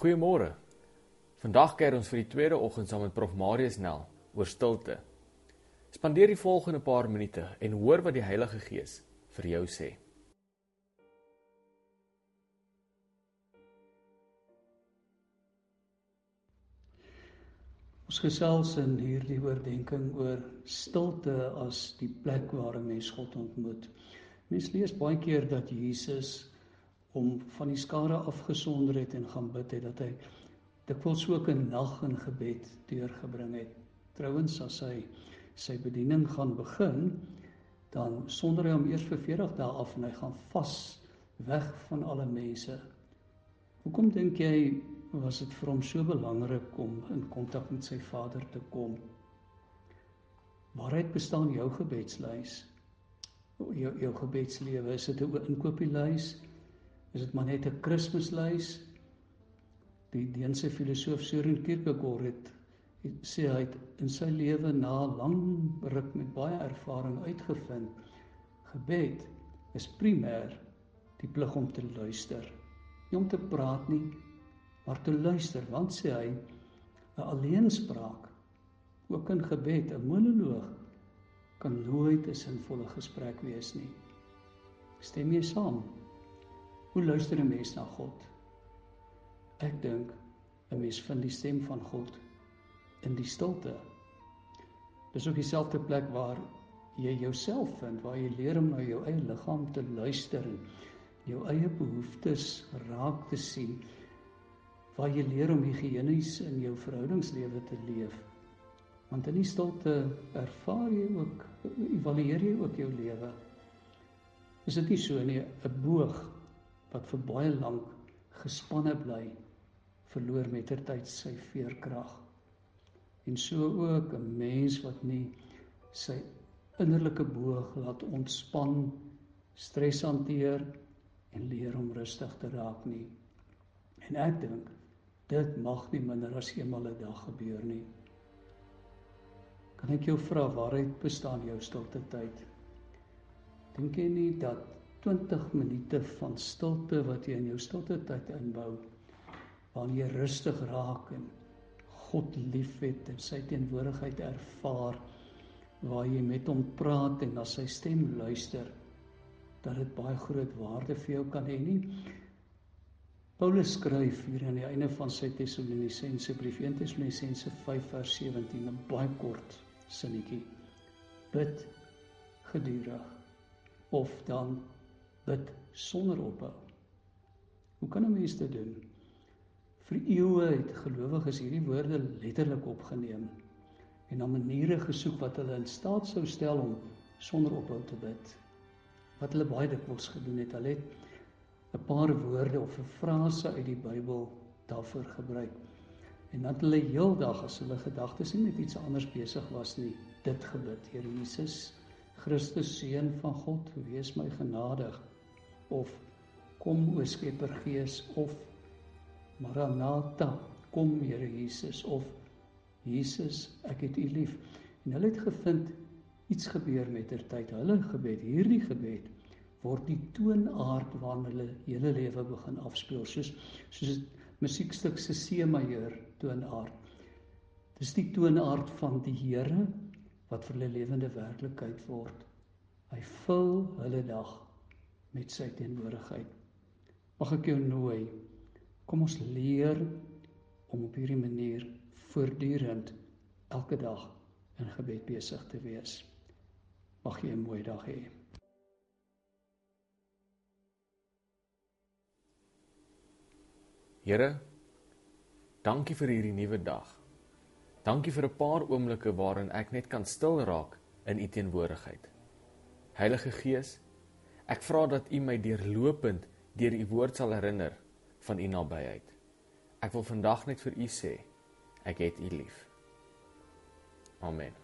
Goeiemôre. Vandag keer ons vir die tweede oggend saam met Prof Marius Nel oor stilte. Spandeer die volgende paar minute en hoor wat die Heilige Gees vir jou sê. Ons gesels in hierdie oordeenking oor stilte as die plek waar 'n mens God ontmoet. Mens lees baie keer dat Jesus om van die skare afgesonder het en gaan bid het dat hy dikwels ook 'n nag in gebed deurgebring het. Trouwens as hy sy bediening gaan begin, dan sonder hy hom eers vir 40 dae af en hy gaan vas weg van alle mense. Hoekom dink jy was dit vir hom so belangrik om in kontak met sy Vader te kom? Waaruit bestaan jou gebedslys? Jou jou gebedslewe, is dit 'n inkopieslys? Is dit maar net 'n Kersfeeslys. Die Deense filosoof Søren Kierkegaard het, het sê hy het in sy lewe na lang ruk met baie ervaring uitgevind gebed is primêr die plig om te luister. Nie om te praat nie, maar te luister, want sê hy 'n alleenspraak ook in gebed, 'n monoloog kan nooit 'n sinvolle gesprek wees nie. Stem jy saam? Hoe luister 'n mens na God? Ek dink 'n mens vind die stem van God in die stilte. Dis ook dieselfde plek waar jy jouself vind, waar jy leer om na jou eie liggaam te luister en jou eie behoeftes raak te sien, waar jy leer om higiënies in jou verhoudingslewe te leef. Want in die stilte ervaar jy ook evalueer jy ook jou lewe. Is dit nie so nie 'n boog wat vir baie lank gespanne bly verloor mettertyd sy veerkrag. En so ook 'n mens wat nie sy innerlike boog laat ontspan, stres hanteer en leer om rustig te raak nie. En ek dink dit mag nie minder as eenmal 'n dag gebeur nie. Kan ek jou vra waaruit bestaan jou stilte tyd? Dink jy nie dat 20 minute van stilte wat jy in jou stilte tyd inbou waar jy rustig raak en God liefhet en sy teenwoordigheid ervaar waar jy met hom praat en na sy stem luister dat dit baie groot waarde vir jou kan hê. Nie Paulus skryf hier aan die einde van sy Tessalonisense brief 1 Tessalonisense 5 vers 17 'n baie kort sinnetjie. Bid gedurig of dan bid sonder ophou. Hoe kan 'n mens dit doen? Vir eeue het gelowiges hierdie woorde letterlik opgeneem en na maniere gesoek wat hulle in staat sou stel om sonder ophou te bid. Wat hulle baie dikwels gedoen het, hulle het 'n paar woorde of 'n frase uit die Bybel daarvoor gebruik. En dan hulle heeldag as hulle gedagtes nie met iets anders besig was nie, dit gebid. Here Jesus, Christus seun van God, wees my genadig of kom o Skepper Gees of Maranatha kom Here Jesus of Jesus ek het u lief. En hulle het gevind iets gebeur met ter tyd hulle gebed hierdie gebed word die toonaard waarna hulle hele lewe begin afspeel. Soos soos 'n musiekstuk se C majeur toonaard dis die toonaard van die Here wat vir hulle lewende werklikheid word. Hy vul hulle dag met sy teenwoordigheid. Mag ek jou nooi kom ons leer om op hierdie manier voortdurend elke dag in gebed besig te wees. Mag jy 'n mooi dag hê. Here, dankie vir hierdie nuwe dag. Dankie vir 'n paar oomblikke waarin ek net kan stil raak in u teenwoordigheid. Heilige Gees, Ek vra dat U my deurlopend deur U woord sal herinner van U nabyheid. Ek wil vandag net vir U sê, ek het U lief. Amen.